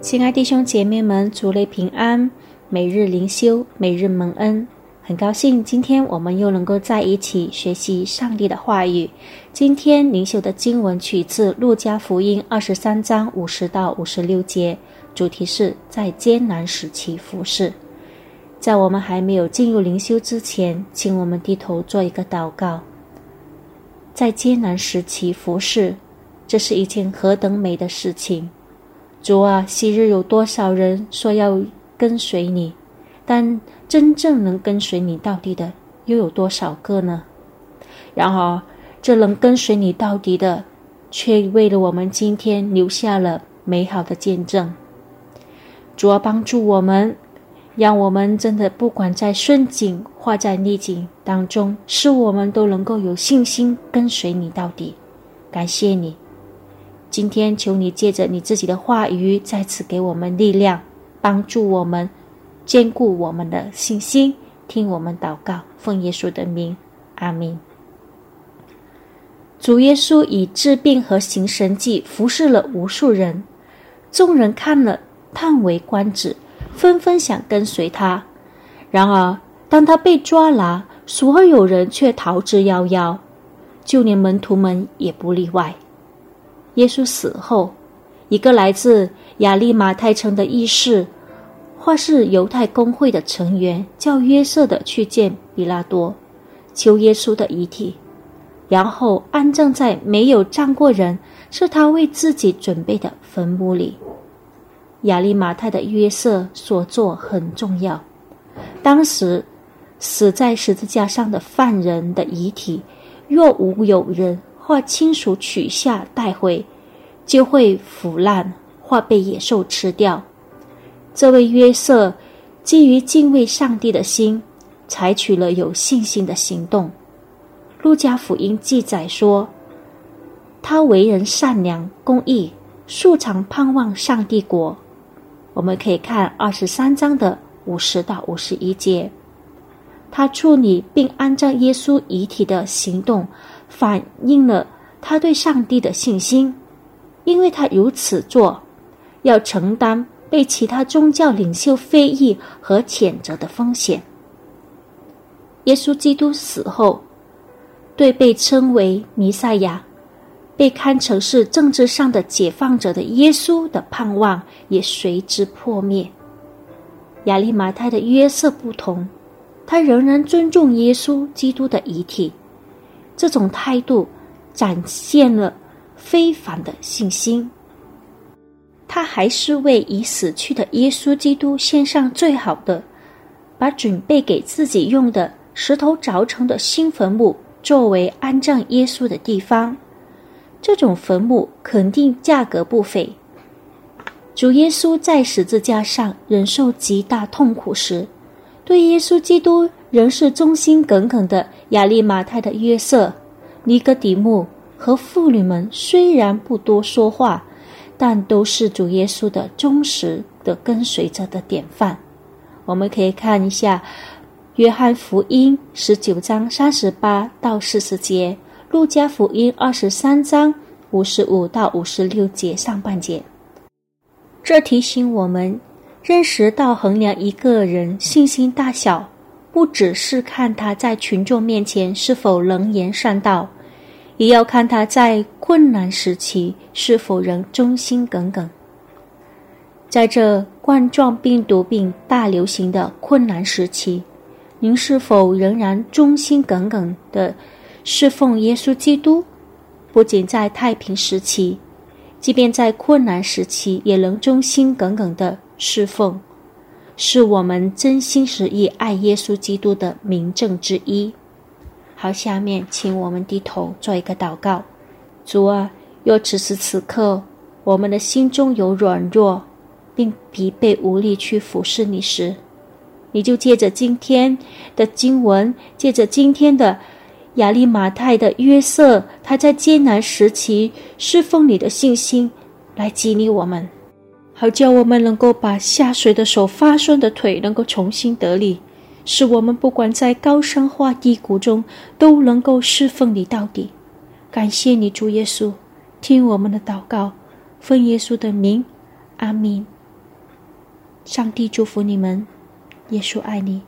亲爱弟兄姐妹们，主内平安，每日灵修，每日蒙恩。很高兴今天我们又能够在一起学习上帝的话语。今天灵修的经文取自《路加福音》二十三章五十到五十六节，主题是在艰难时期服侍。在我们还没有进入灵修之前，请我们低头做一个祷告。在艰难时期服侍，这是一件何等美的事情！主啊，昔日有多少人说要跟随你，但真正能跟随你到底的又有多少个呢？然而，这能跟随你到底的，却为了我们今天留下了美好的见证。主啊，帮助我们。让我们真的不管在顺境或在逆境当中，使我们都能够有信心跟随你到底。感谢你，今天求你借着你自己的话语再次给我们力量，帮助我们坚固我们的信心。听我们祷告，奉耶稣的名，阿门。主耶稣以治病和行神迹服侍了无数人，众人看了叹为观止。纷纷想跟随他，然而当他被抓拿，所有人却逃之夭夭，就连门徒们也不例外。耶稣死后，一个来自亚利马太城的义士，或是犹太公会的成员，叫约瑟的去见比拉多，求耶稣的遗体，然后安葬在没有葬过人，是他为自己准备的坟墓里。亚利马泰的约瑟所做很重要。当时死在十字架上的犯人的遗体，若无有人或亲属取下带回，就会腐烂或被野兽吃掉。这位约瑟基于敬畏上帝的心，采取了有信心的行动。路加福音记载说，他为人善良、公义，素常盼望上帝国。我们可以看二十三章的五十到五十一节，他处理并安葬耶稣遗体的行动，反映了他对上帝的信心，因为他如此做，要承担被其他宗教领袖非议和谴责的风险。耶稣基督死后，对被称为弥赛亚。被看成是政治上的解放者的耶稣的盼望也随之破灭。亚利马泰的约瑟不同，他仍然尊重耶稣基督的遗体，这种态度展现了非凡的信心。他还是为已死去的耶稣基督献上最好的，把准备给自己用的石头凿成的新坟墓作为安葬耶稣的地方。这种坟墓肯定价格不菲。主耶稣在十字架上忍受极大痛苦时，对耶稣基督仍是忠心耿耿的亚利马泰的约瑟、尼格底木和妇女们虽然不多说话，但都是主耶稣的忠实的跟随者的典范。我们可以看一下《约翰福音》十九章三十八到四十节。路加福音二十三章五十五到五十六节上半节，这提醒我们，认识到衡量一个人信心大小，不只是看他在群众面前是否能言善道，也要看他在困难时期是否仍忠心耿耿。在这冠状病毒病大流行的困难时期，您是否仍然忠心耿耿的？侍奉耶稣基督，不仅在太平时期，即便在困难时期，也能忠心耿耿的侍奉，是我们真心实意爱耶稣基督的明证之一。好，下面请我们低头做一个祷告。主啊，若此时此刻我们的心中有软弱，并疲惫无力去服侍你时，你就借着今天的经文，借着今天的。亚利马泰的约瑟，他在艰难时期侍奉你的信心，来激励我们，好叫我们能够把下垂的手、发酸的腿能够重新得力，使我们不管在高山或低谷中都能够侍奉你到底。感谢你，主耶稣，听我们的祷告，奉耶稣的名，阿门。上帝祝福你们，耶稣爱你。